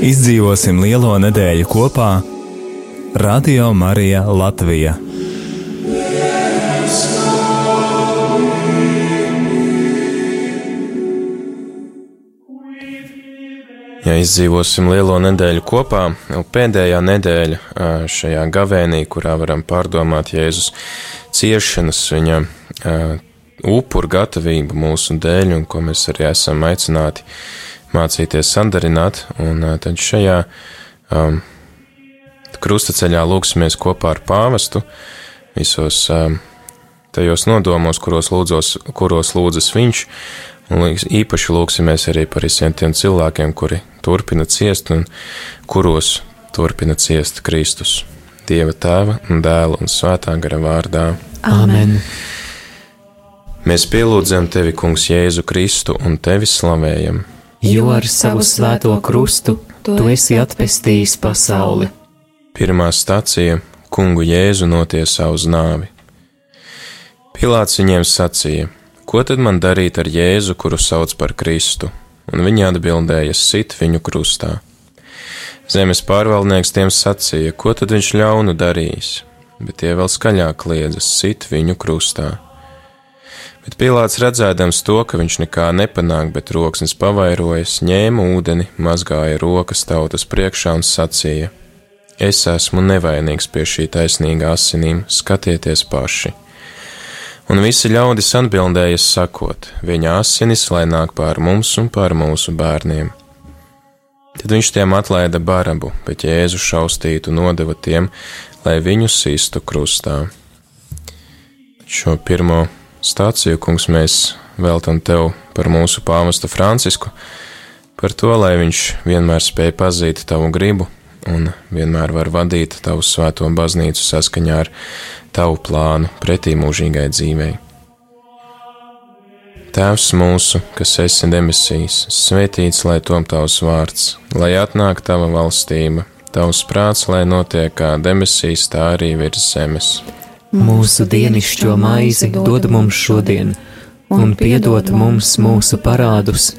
Izdzīvosim lielo nedēļu kopā Radio Marija Latvija. Ja izdzīvosim lielo nedēļu kopā, jau pēdējā nedēļa šajā gavēnī, kurā varam pārdomāt Jēzus ciešanas, viņa upuru gatavību mūsu dēļ, un ko mēs arī esam aicināti mācīties sandarināt, un tad šajā um, krustaceļā lūksimies kopā ar pāvestu visos um, tajos nodomos, kuros, lūdzos, kuros lūdzas viņš, Un īpaši lūksimies arī par visiem tiem cilvēkiem, kuri turpina ciest un kuros turpina ciest Kristus. Dieva tēva un dēla un svētā gara vārdā. Amen! Mēs pielūdzam tevi, Kungs, Jēzu Kristu un tevi slavējam. Jo ar savu svēto krustu tu esi atpestījis pasauli. Pirmā stacija - Kungu Jēzu notiesā uz nāvi. Pilāts viņiem sacīja: Ko tad man darīt ar Jēzu, kuru sauc par Kristu? Un viņi atbildēja: Sit viņu krustā. Zemes pārvaldnieks tiem sacīja: Ko tad viņš ļaunu darījis? Bet tie vēl skaļāk kliedza: Sit viņu krustā. Bet Pilārs redzēdams to, ka viņš nekā nepanāk, bet roksnis pavairojas, ņēma ūdeni, mazgāja rokas tautas priekšā un sacīja: Es esmu nevainīgs pie šī taisnīgā asinīm, skatieties paši! Un visi ļaudis atbildēja sakot, viņa asinis lai nāk pār mums un pār mūsu bērniem. Tad viņš tiem atlaida barabu, bet Jēzu šaustītu nodeva tiem, lai viņu sistu krustā. Šo pirmo stāciju, kungs, mēs veltam tev par mūsu pāvestu Francisku, par to, lai viņš vienmēr spēj pazīt tavu gribu un vienmēr var vadīt tavu svēto baznīcu saskaņā ar tavu plānu pretī mūžīgai dzīvei. Tēvs mūsu, kas esi debesīs, svētīts lai tom tavs vārds, lai atnāk tava valstība, tavs prāts, lai notiek kā debesīs, tā arī virs zemes. Mūsu dienascho maizi dod mums šodien, un piedod mums mūsu parādus,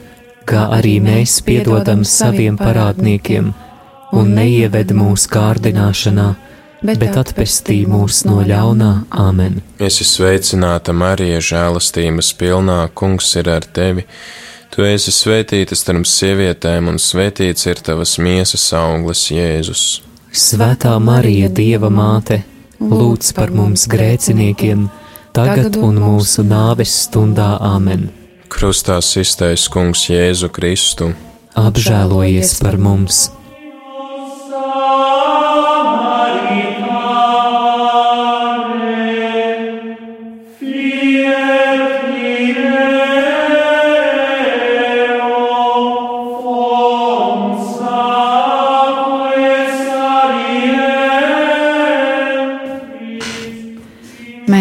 kā arī mēs piedodam saviem parādniekiem, un neieved mūsu kārdināšanā bet, atpestī mūs no ļaunā Āmen. Es esmu sveicināta Marija, žēlastības pilnā, Kungs ir ar tevi. Tu esi svētīta starp sievietēm, un svētīts ir tavas miesas auglis, Jēzus. Svētā Marija, Dieva māte, lūdz par mums grēciniekiem, tagad un mūsu nāves stundā Āmen. Krustā iztaisa Kungs Jēzu Kristu. Apžēlojies par mums!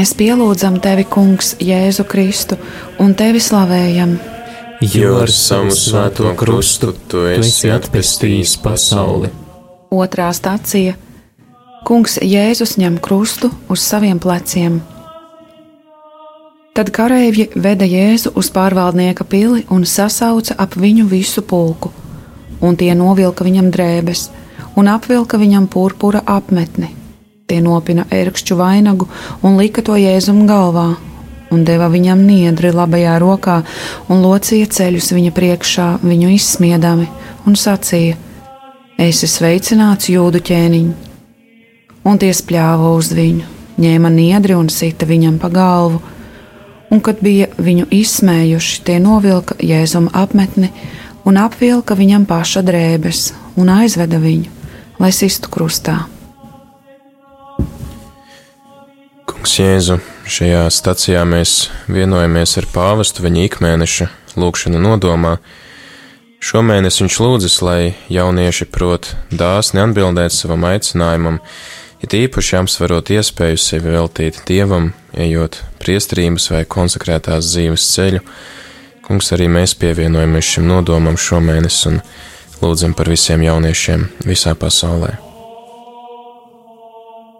Mēs pielūdzam tevi, Kungs, Jēzu Kristu, un tevi slavējam. Jo ar savu svēto krustu tu esi atpestījis pasauli. Otrā stācija - Kungs Jēzus ņem krustu uz saviem pleciem. Tad kareivji veda Jēzu uz pārvaldnieka pili un sasauca ap viņu visu pulku, un tie novilka viņam drēbes un apvilka viņam purpura apmetni Tie nopina ērkšķu vainagu un lika to jēzum galvā, un deva viņam niedri labajā rokā, un locīja ceļus viņa priekšā, viņu izsmiedami, un sacīja: Es esmu sveicināts jūdu ķēniņ, un tie spļāva uz viņu, ņēma niedri un sita viņam pa galvu, un kad bija viņu izsmējuši, tie novilka jēzuma apmetni un apvilka viņam paša drēbes un aizveda viņu, lai sistu krustā. Kungs Jēzu, šajā stacijā mēs vienojamies ar pāvestu viņa ikmēneša lūkšanu nodomā. Šomēnes viņš lūdzas, lai jaunieši prot dāsni atbildēt savam aicinājumam, it īpaši apsverot iespēju sevi veltīt dievam, ejot priestrības vai konsekrētās dzīves ceļu. Kungs, arī mēs pievienojamies šim nodomam šomēnes un lūdzam par visiem jauniešiem visā pasaulē.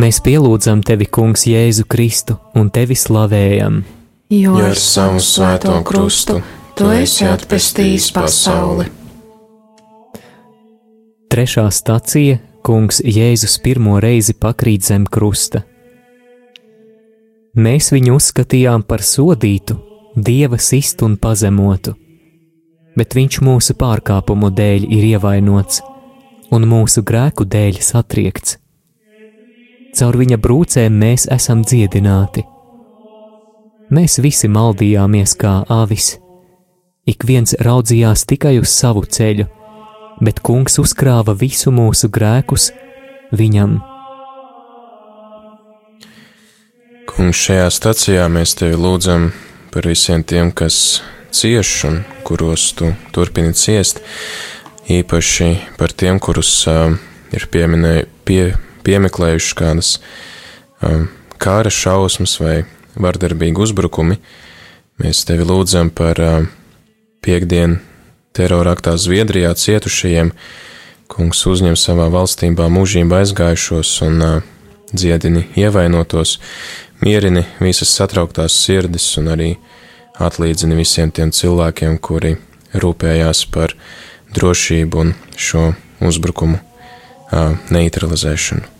Mēs pielūdzam tevi, Kungs, Jēzu Kristu un tevi slavējam. Jo ar savu svēto krustu tu esi atpestījis pasauli. Trešā stacija - Kungs Jēzus pirmo reizi pakrīt zem krusta. Mēs viņu uzskatījām par sodītu, dieva sistu un pazemotu, bet viņš mūsu pārkāpumu dēļ ir ievainots un mūsu grēku dēļ satriekts. Caur viņa brūcēm mēs esam dziedināti. Mēs visi maldījāmies kā avis. Ik viens raudzījās tikai uz savu ceļu, bet kungs uzkrāva visu mūsu grēkus viņam. Kungs, šajā stacijā mēs tevi lūdzam par visiem tiem, kas cieš un kuros tu turpini ciest, īpaši par tiem, kurus uh, ir pieminē, pie, piemeklējuši kādas uh, kāra šausmas vai vardarbīgi uzbrukumi. Mēs tevi lūdzam par piekdienu teroraktā Zviedrijā cietušajiem. Kungs uzņem savā valstībā mūžībā aizgājušos un dziedini ievainotos, mierini visas satrauktās sirdis un arī atlīdzini visiem tiem cilvēkiem, kuri rūpējās par drošību un šo uzbrukumu neutralizēšanu.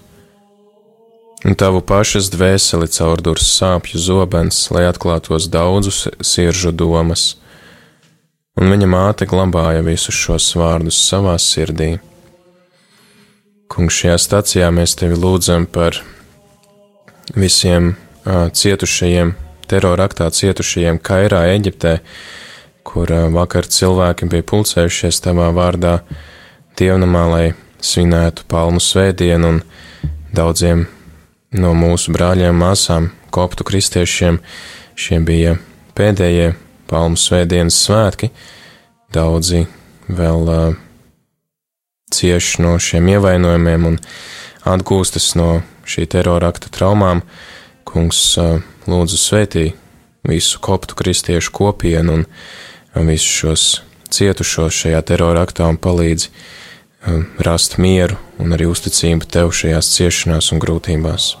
Un tavu pašas dvēseli caurdurs sāpju zobens, lai atklātos daudzus siržu domas. Un viņa māte glabāja visus šos vārdus savā sirdī. Kungs, šajā stacijā mēs tevi lūdzam par visiem uh, cietušajiem, teroraktā cietušajiem Kairā, Eģiptē, kur uh, vakar cilvēki bija pulcējušies tavā vārdā dievnamā, lai svinētu palmu svētdienu un daudziem no mūsu brāļiem, māsām, koptu kristiešiem šie bija pēdējie palmu svētdienas svētki. Daudzi vēl uh, cieš no šiem ievainojumiem un atgūstas no šī terora akta traumām. Kungs uh, lūdzu svētī visu koptu kristiešu kopienu un visus šos cietušos šajā terora aktā un palīdzi uh, rast mieru un arī uzticību tev šajās ciešanās un grūtībās.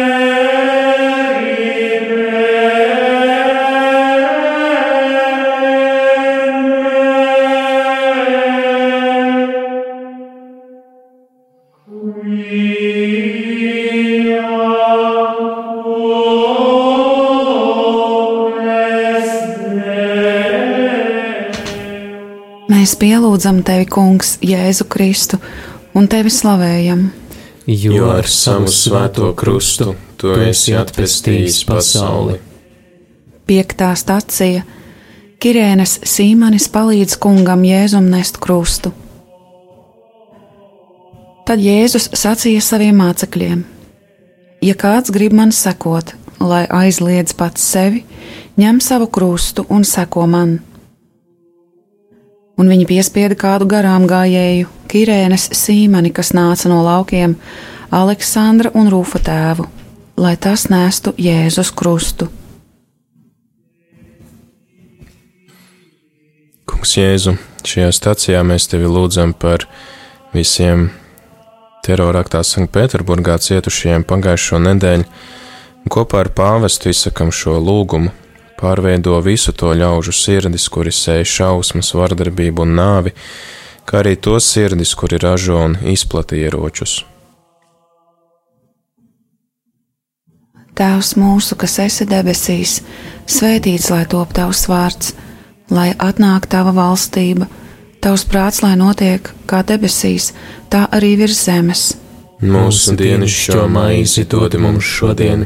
Mēs pielūdzam tevi, Kungs, Jēzu Kristu, un tevi slavējam. Jo ar savu svēto krustu tu esi atpestījis pasauli. Piektā stacija - Kirēnas Sīmanis palīdz kungam Jēzum nest krustu. Tad Jēzus sacīja saviem mācekļiem: Ja kāds grib man sekot, lai aizliedz pats sevi, ņem savu krustu un seko man un viņi piespieda kādu garām gājēju, Kirēnas Sīmani, kas nāca no laukiem, Aleksandra un Rūfa tēvu, lai tas nestu Jēzus krustu. Kungs Jēzu, šajā stacijā mēs tevi lūdzam par visiem teroraktā Sanktpēterburgā cietušajiem pagājušo nedēļu, un kopā ar pāvestu izsakam šo lūgumu pārveido visu to ļaužu sirdis, kuri sēž šausmas, vardarbību un nāvi, kā arī to sirdis, kuri ražo un izplata ieročus. Tēvs mūsu, kas esi debesīs, svētīts lai top tavs vārds, lai atnāk tava valstība, tavs prāts, lai notiek kā debesīs, tā arī virs zemes. Mūsu dienascho maizi dod mums šodien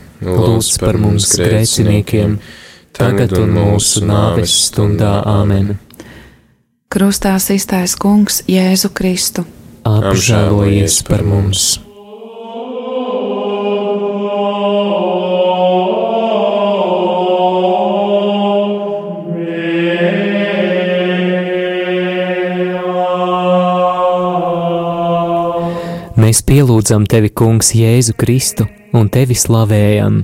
Lūdz par mums grēciniekiem, tagad un mūsu nāves stundā Āmen. Krustā iztais kungs Jēzu Kristu. Apžēlojies par mums! Mēs pielūdzam tevi, Kungs, Jēzu Kristu un tevi slavējam.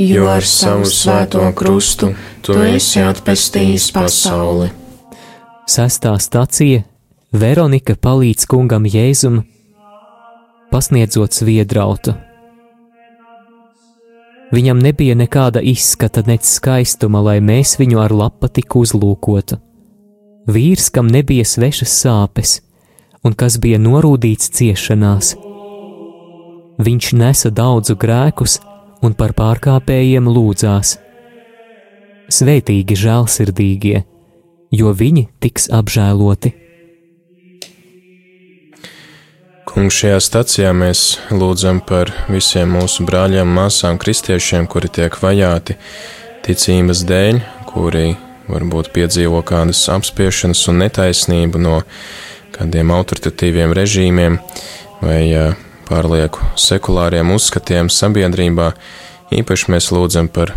Jo ar savu svēto krustu tu esi atpestījis pasauli. Sestā stacija Veronika palīdz kungam Jēzum, pasniedzot sviedrautu. Viņam nebija nekāda izskata, nec skaistuma, lai mēs viņu ar lapatiku uzlūkotu. Vīrs, kam nebija svešas sāpes, un kas bija norūdīts ciešanās, viņš nesa daudzu grēkus un par pārkāpējiem lūdzās. Svētīgi žēlsirdīgie, jo viņi tiks apžēloti. Kungs, šajā stacijā mēs lūdzam par visiem mūsu brāļiem māsām, kristiešiem, kuri tiek vajāti ticības dēļ, kuri varbūt piedzīvo kādas apspiešanas un netaisnību no kādiem autoritatīviem režīmiem vai pārlieku sekulāriem uzskatiem sabiedrībā. Īpaši mēs lūdzam par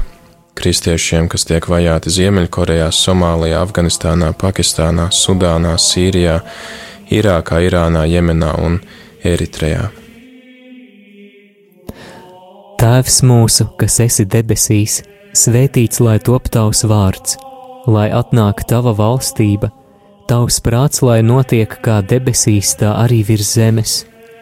kristiešiem, kas tiek vajāti Ziemeļkorejā, Somālijā, Afganistānā, Pakistānā, Sudānā, Sīrijā, Irākā, Irānā, Jemenā un Eritrejā. Tēvs mūsu, kas esi debesīs, svētīts lai top tavs vārds, lai atnāk tava valstība, tavs prāts, lai notiek kā debesīs, tā arī virs zemes.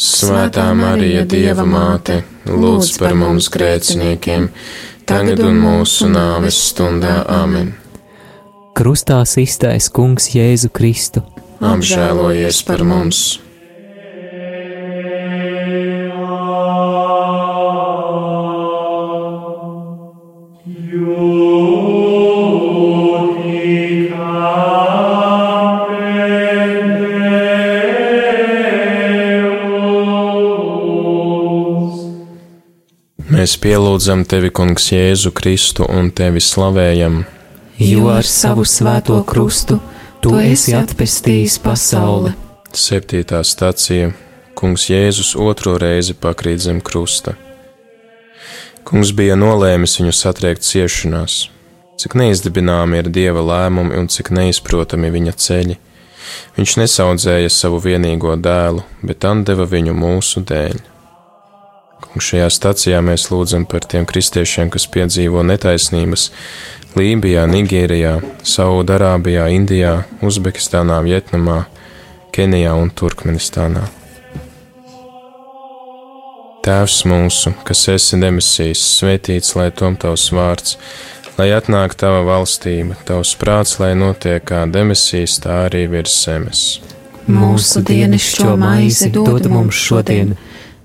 Svētā Marija, Dieva māte, lūdz par mums grēciniekiem, tagad un mūsu nāves stundā Āmen. Krustā iztais Kungs Jēzu Kristu. Apžēlojies par mums! Mēs pielūdzam tevi, Kungs, Jēzu Kristu un tevi slavējam, jo ar savu svēto krustu tu esi atpestījis pasauli. Septītā stācija Kungs Jēzus otro reizi pakrīt zem krusta. Kungs bija nolēmis viņu satriekt ciešanās, cik neizdibināmi ir dieva lēmumi un cik neizprotami viņa ceļi. Viņš nesaudzēja savu vienīgo dēlu, bet deva viņu mūsu dēļ. Un šajā stacijā mēs lūdzam par tiem kristiešiem, kas piedzīvo netaisnības Lībijā, Nigērijā, Saudarābijā, Indijā, Uzbekistānā, Vietnamā, Kenijā un Turkmenistānā. Tēvs mūsu, kas esi demisijas, svētīts lai tom tavs vārds, lai atnāk tava valstība, tavs prāts, lai notiek kā demisijas, tā arī virs zemes. Mūsu dienascho maizi dod mums šodien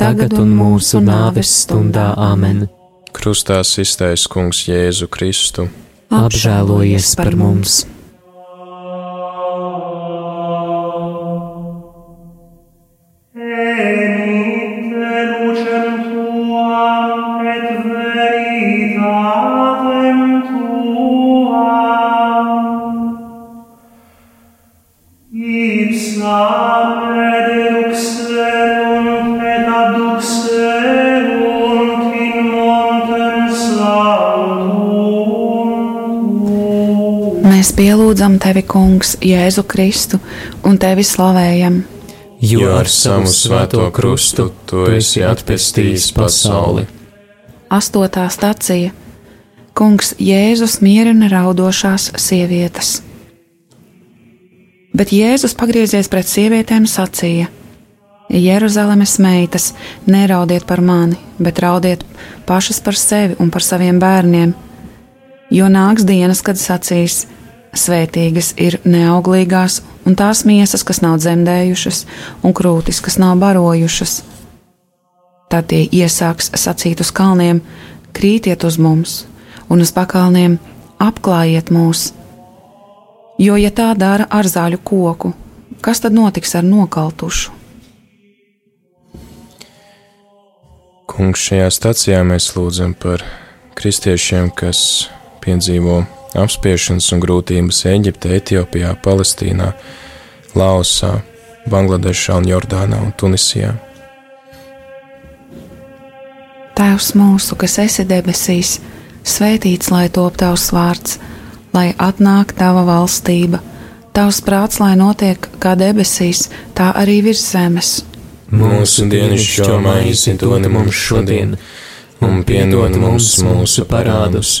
Tagad un mūsu nāves stundā Āmen. Krustā iztaisa Kungs Jēzu Kristu. Apžēlojies par mums! Pielūdzam tevi, Kungs, Jēzu Kristu un tevi slavējam. Jo ar savu svēto krustu tu esi atpestījis pasauli. Astotā stacija Kungs Jēzus mierina raudošās sievietes. Bet Jēzus pagriezies pret sievietēm sacīja: Jeruzalemes meitas, neraudiet par mani, bet raudiet pašas par sevi un par saviem bērniem, jo nāks dienas, kad sacīs: Svētīgas ir neauglīgās un tās miesas, kas nav dzemdējušas, un krūtis, kas nav barojušas. Tad tie iesāks sacīt uz kalniem: krītiet uz mums, un uz pakalniem apklājiet mūs. Jo, ja tā dara ar zāļu koku, kas tad notiks ar nokaltušu? Kungs, šajā stacijā mēs lūdzam par kristiešiem, kas piedzīvo apspiešanas un grūtības Eģiptē, Etiopijā, Palestīnā, Laosā, Bangladešā un Jordānā un Tunisijā. Tēvs mūsu, kas esi debesīs, svētīts lai top tavs vārds, lai atnāk tava valstība, tavs prāts, lai notiek kā debesīs, tā arī virs zemes. Mūsu dienascho maizi dod mums šodien, un piedod mums mūsu parādus,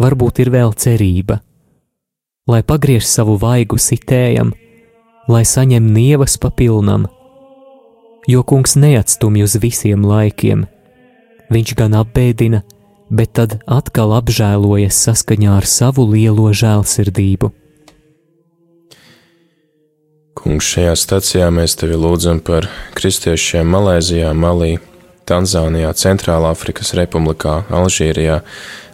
varbūt ir vēl cerība, lai pagriež savu vaigu sitējam, lai saņem nievas papilnam, jo kungs neatstumj uz visiem laikiem. Viņš gan apbēdina, bet tad atkal apžēlojas saskaņā ar savu lielo žēlsirdību. Kungs, šajā stacijā mēs tevi lūdzam par kristiešiem Malēzijā, Malī, Tanzānijā, Centrālā Afrikas Republikā, Alžīrijā,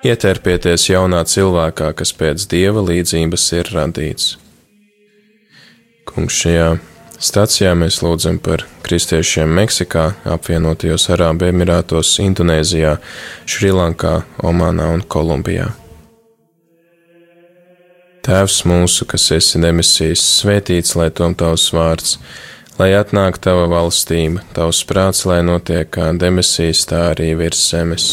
Ietērpieties jaunā cilvēkā, kas pēc dieva līdzības ir radīts. Kungs, šajā stācijā mēs lūdzam par kristiešiem Meksikā, apvienotajos Arābu Emirātos, Indonēzijā, Šrilankā, Omānā un Kolumbijā. Tēvs mūsu, kas esi demisijas, svētīts lai tom tavs vārds, lai atnāk tava valstība, tavs prāts, lai notiek kā demisijas, tā arī virs zemes.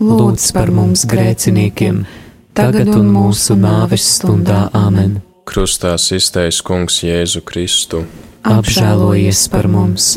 Lūdz par mums grēciniekiem, tagad un mūsu nāves stundā Āmen. Krustā iztais Kungs Jēzu Kristu. Apžēlojies par mums!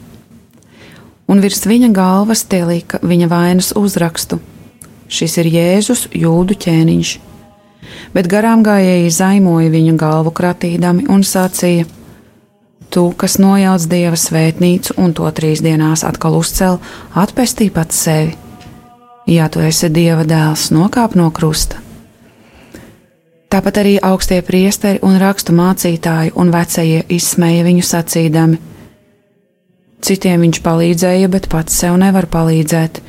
un virs viņa galvas tie lika viņa vainas uzrakstu. Šis ir Jēzus, jūdu ķēniņš. Bet garām gājēji zaimoja viņu galvu kratīdami un sacīja: Tu, kas nojauc dieva svētnīcu un to trīs dienās atkal uzcēl, atpestī pats sevi. Ja tu esi dieva dēls, nokāp no krusta. Tāpat arī augstie priesteri un rakstu mācītāji un vecie izsmēja viņu sacīdami: Citiem viņš palīdzēja, bet pats sev nevar palīdzēt.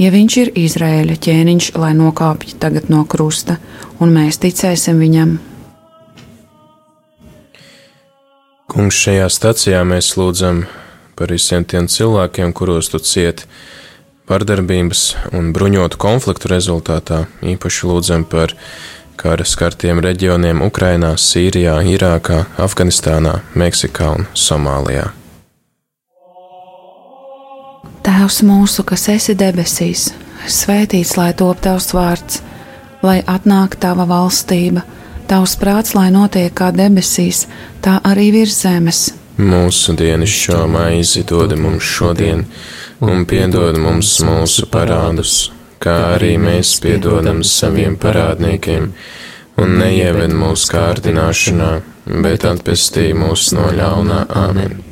Ja viņš ir Izraēļa ķēniņš, lai nokāpj tagad no krusta, un mēs ticēsim viņam. Kungs, šajā stacijā mēs lūdzam par visiem tiem cilvēkiem, kuros tu cieti vardarbības un bruņotu konfliktu rezultātā. Īpaši lūdzam par kara skartiem reģioniem Ukrainā, Sīrijā, Irākā, Afganistānā, Meksikā un Somālijā. Tēvs mūsu, kas esi debesīs, svētīts lai top tavs vārds, lai atnāk tava valstība, tavs prāts, lai notiek kā debesīs, tā arī virs zemes. Mūsu dienascho maizi dod mums šodien, un piedod mums mūsu parādus, kā arī mēs piedodam saviem parādniekiem, un neieved mūsu kārdināšanā, bet atpestī mūs no ļaunā amen.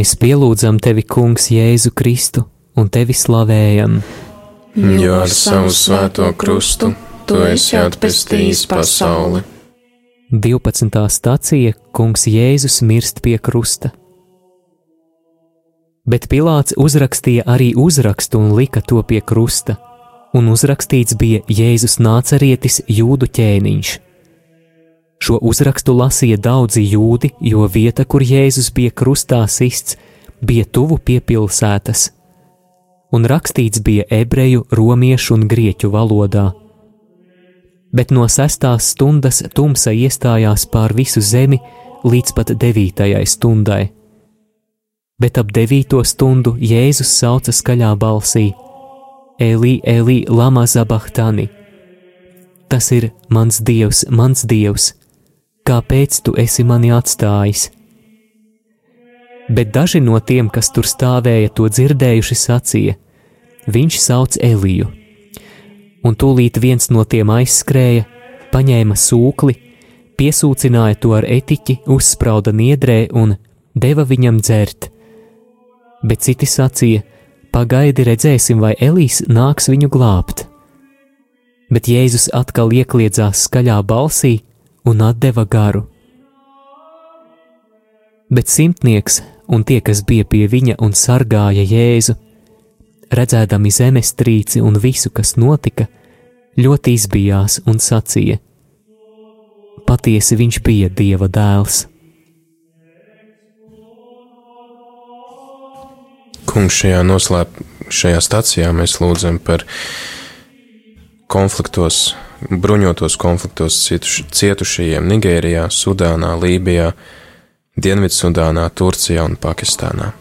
Mēs pielūdzam tevi, Kungs, Jēzu Kristu un tevi slavējam. Jo ar savu svēto krustu tu esi atpestījis pasauli. 12. stācija Kungs Jēzus mirst pie krusta. Bet Pilārs uzrakstīja arī uzrakstu un lika to pie krusta, un uzrakstīts bija Jēzus nācerietis jūdu ķēniņš. Šo uzrakstu lasīja daudzi jūdi, jo vieta, kur Jēzus bija krustā sists, bija tuvu pie pilsētas, un rakstīts bija ebreju, romiešu un grieķu valodā. Bet no sestās stundas tumsa iestājās pār visu zemi līdz pat devītajai stundai. Bet ap devīto stundu Jēzus sauca skaļā balsī: Elī, Elī, Lama Zabahtani! Tas ir mans dievs, mans dievs! Kāpēc tu esi mani atstājis? Bet daži no tiem, kas tur stāvēja, to dzirdējuši, sacīja: Viņš sauc Eliju. Un tūlīt viens no tiem aizskrēja, paņēma sūkli, piesūcināja to ar etiķi, uzsprauda niedrē un deva viņam dzert. Bet citi sacīja: Pagaidi, redzēsim, vai Elīs nāks viņu glābt. Bet Jēzus atkal iekļiedzās skaļā balsī un deva garu. Bet simtnieks un tie, kas bija pie viņa un sargāja Jēzu, redzēdami zemestrīci un visu, kas notika, ļoti izbijās un sacīja: Patiesi viņš bija Dieva dēls. Kungs, šajā noslēp, šajā stācijā mēs lūdzam par konfliktos bruņotos konfliktos cietuš, cietušajiem Nigērijā, Sudānā, Lībijā, Dienvidsudānā, Turcijā un Pakistānā.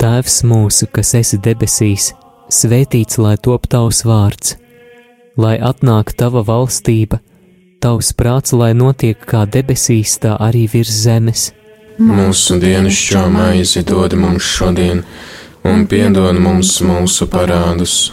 Tēvs mūsu, kas esi debesīs, svētīts lai top tavs vārds, lai atnāk tava valstība, tavs prāts, lai notiek kā debesīs, tā arī virs zemes. Mūsu dienascho maizi dod mums šodien, un piedod mums mūsu parādus,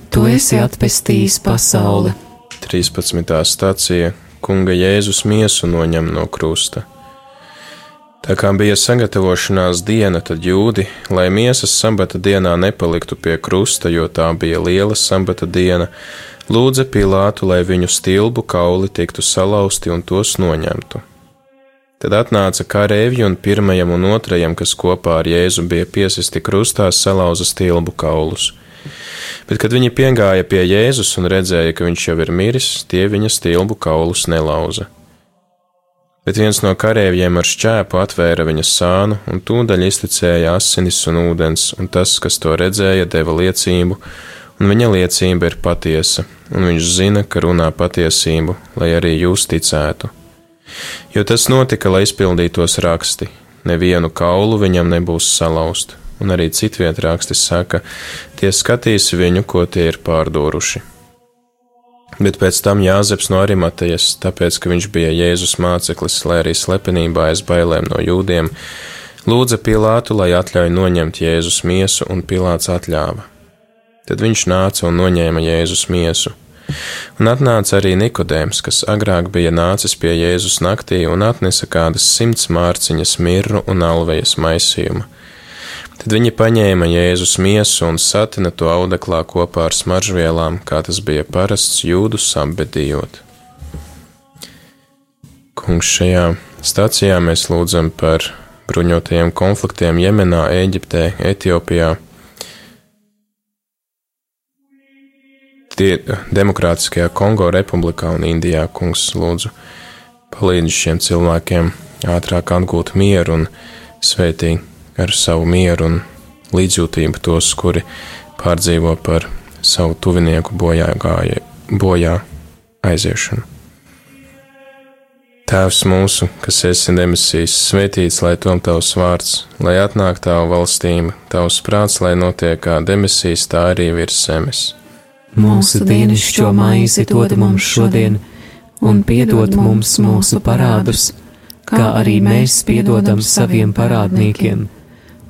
tu esi atpestījis pasauli. 13. stācija Kunga Jēzus miesu noņem no krusta. Tā kā bija sagatavošanās diena, tad jūdi, lai miesas sabata dienā nepaliktu pie krusta, jo tā bija liela sabata diena, lūdza Pilātu, lai viņu stilbu kauli tiktu salauzti un tos noņemtu. Tad atnāca kareivji un pirmajam un otrajam, kas kopā ar Jēzu bija piesisti krustā, salauza stilbu kaulus. Bet, kad viņi piegāja pie Jēzus un redzēja, ka viņš jau ir miris, tie viņa stilbu kaulus nelauza. Bet viens no kareivjiem ar šķēpu atvēra viņa sānu, un tūdaļ izticēja asinis un ūdens, un tas, kas to redzēja, deva liecību, un viņa liecība ir patiesa, un viņš zina, ka runā patiesību, lai arī jūs ticētu. Jo tas notika, lai izpildītos raksti, nevienu kaulu viņam nebūs salauzt, un arī citviet raksti saka, tie skatīs viņu, ko tie ir pārdoruši. Bet pēc tam Jāzeps no Arimatejas, tāpēc, ka viņš bija Jēzus māceklis, lai arī slepenībā aiz bailēm no jūdiem, lūdza Pilātu, lai atļauj noņemt Jēzus miesu, un Pilāts atļāva. Tad viņš nāca un noņēma Jēzus miesu. Un atnāca arī Nikodēms, kas agrāk bija nācis pie Jēzus naktī un atnesa kādas simts mārciņas mirru un alvejas maisījumu. Tad viņi paņēma Jēzus miesu un satina to audeklā kopā ar smaržvielām, kā tas bija parasts jūdus apbedījot. Kungs šajā stācijā mēs lūdzam par bruņotajiem konfliktiem Jemenā, Eģiptē, Etiopijā. Tie Demokrātiskajā Kongo republikā un Indijā, kungs, lūdzu, palīdz šiem cilvēkiem ātrāk atgūt mieru un svētīt ar savu mieru un līdzjūtību tos, kuri pārdzīvo par savu tuvinieku bojā, gāja, bojā aiziešanu. Tēvs mūsu, kas esi debesīs, svētīts lai tom tavs vārds, lai atnāk tavu valstība, tavs prāts, lai notiek kā debesīs, tā arī virs zemes. Mūsu dienascho maizi dod mums šodien, un piedod mums mūsu parādus, kā arī mēs piedodam saviem parādniekiem,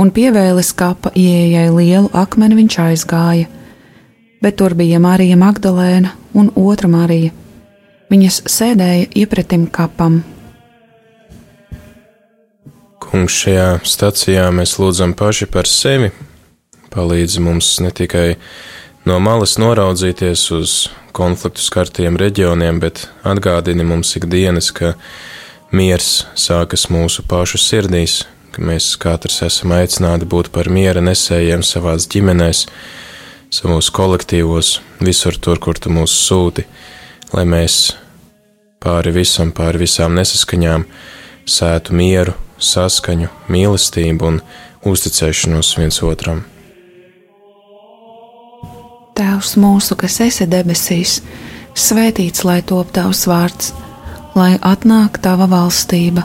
Un pievēlis kapa ieejai lielu akmeni viņš aizgāja, bet tur bija Marija Magdalēna un otra Marija. Viņas sēdēja iepretim kapam. Kungs, šajā stacijā mēs lūdzam paši par sevi. Palīdzi mums ne tikai no malas noraudzīties uz konfliktu skartiem reģioniem, bet atgādini mums ikdienas, ka miers sākas mūsu pašu sirdīs, ka mēs katrs esam aicināti būt par miera nesējiem savās ģimenēs, savos kolektīvos, visur tur, kur tu mūs sūti, lai mēs pāri visam, pāri visām nesaskaņām sētu mieru, saskaņu, mīlestību un uzticēšanos viens otram. Tēvs mūsu, kas esi debesīs, svētīts lai top tavs vārds, lai atnāk tava valstība,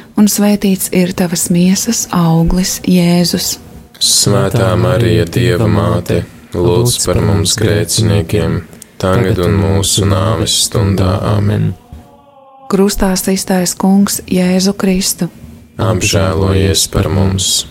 un svētīts ir tavas miesas auglis, Jēzus. Svētā Marija, Dieva māte, lūdz par mums grēciniekiem, tagad un mūsu nāves stundā amen. Krustā iztaisa Kungs Jēzu Kristu. Apžēlojies par mums!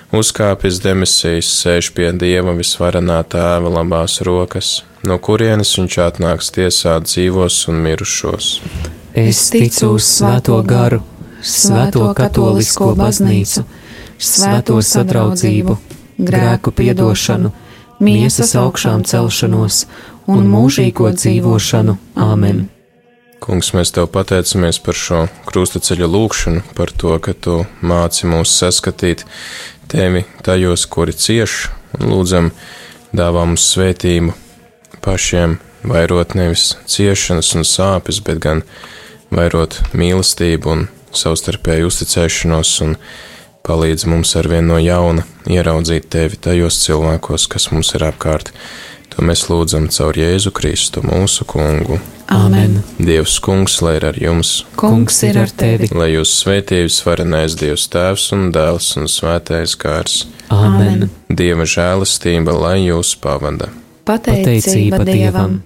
uzkāpis demisijas, sēž pie Dieva visvarenā tēva labās rokas no kurienes viņš atnāks tiesāt dzīvos un mirušos. Es ticu uz Svēto garu, Svēto katolisko baznīcu, Svēto sadraudzību, grēku piedošanu, miesas augšām celšanos un mūžīgo dzīvošanu. Āmen! Kungs, mēs tev pateicamies par šo krustaceļa lūgšanu, par to, ka tu māci mūs saskatīt tevi tajos, kuri cieš, un lūdzam, dāvā mums svētību pašiem vairot nevis ciešanas un sāpes, bet gan vairot mīlestību un savstarpēju uzticēšanos un palīdz mums arvien no jauna ieraudzīt tevi tajos cilvēkos, kas mums ir apkārt. To mēs lūdzam caur Jēzu Kristu, mūsu kungu. Āmen! Dievs, kungs, lai ir ar jums! Kungs ir ar tevi! Lai jūs svētījus varenais Dievs Tēvs un Dēls un Svētais Gārs! Āmen! Dieva žēlastība, lai jūs pavada! Pateicība Dievam!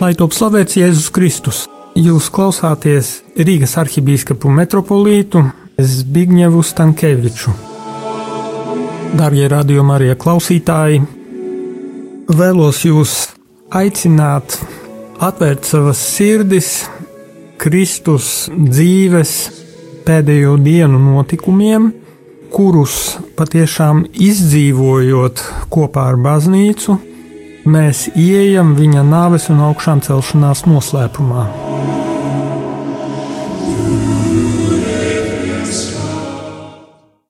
Lai top slavēts Jēzus Kristus! Jūs klausāties Rīgas arhibīskapu metropolītu Zbigņevu Stankeviču. Darbie radījumi arī klausītāji, vēlos jūs aicināt atvērt savas sirdis Kristus dzīves pēdējo dienu notikumiem, kurus patiešām izdzīvojot kopā ar baznīcu, mēs ieejam viņa nāves un augšām celšanās noslēpumā.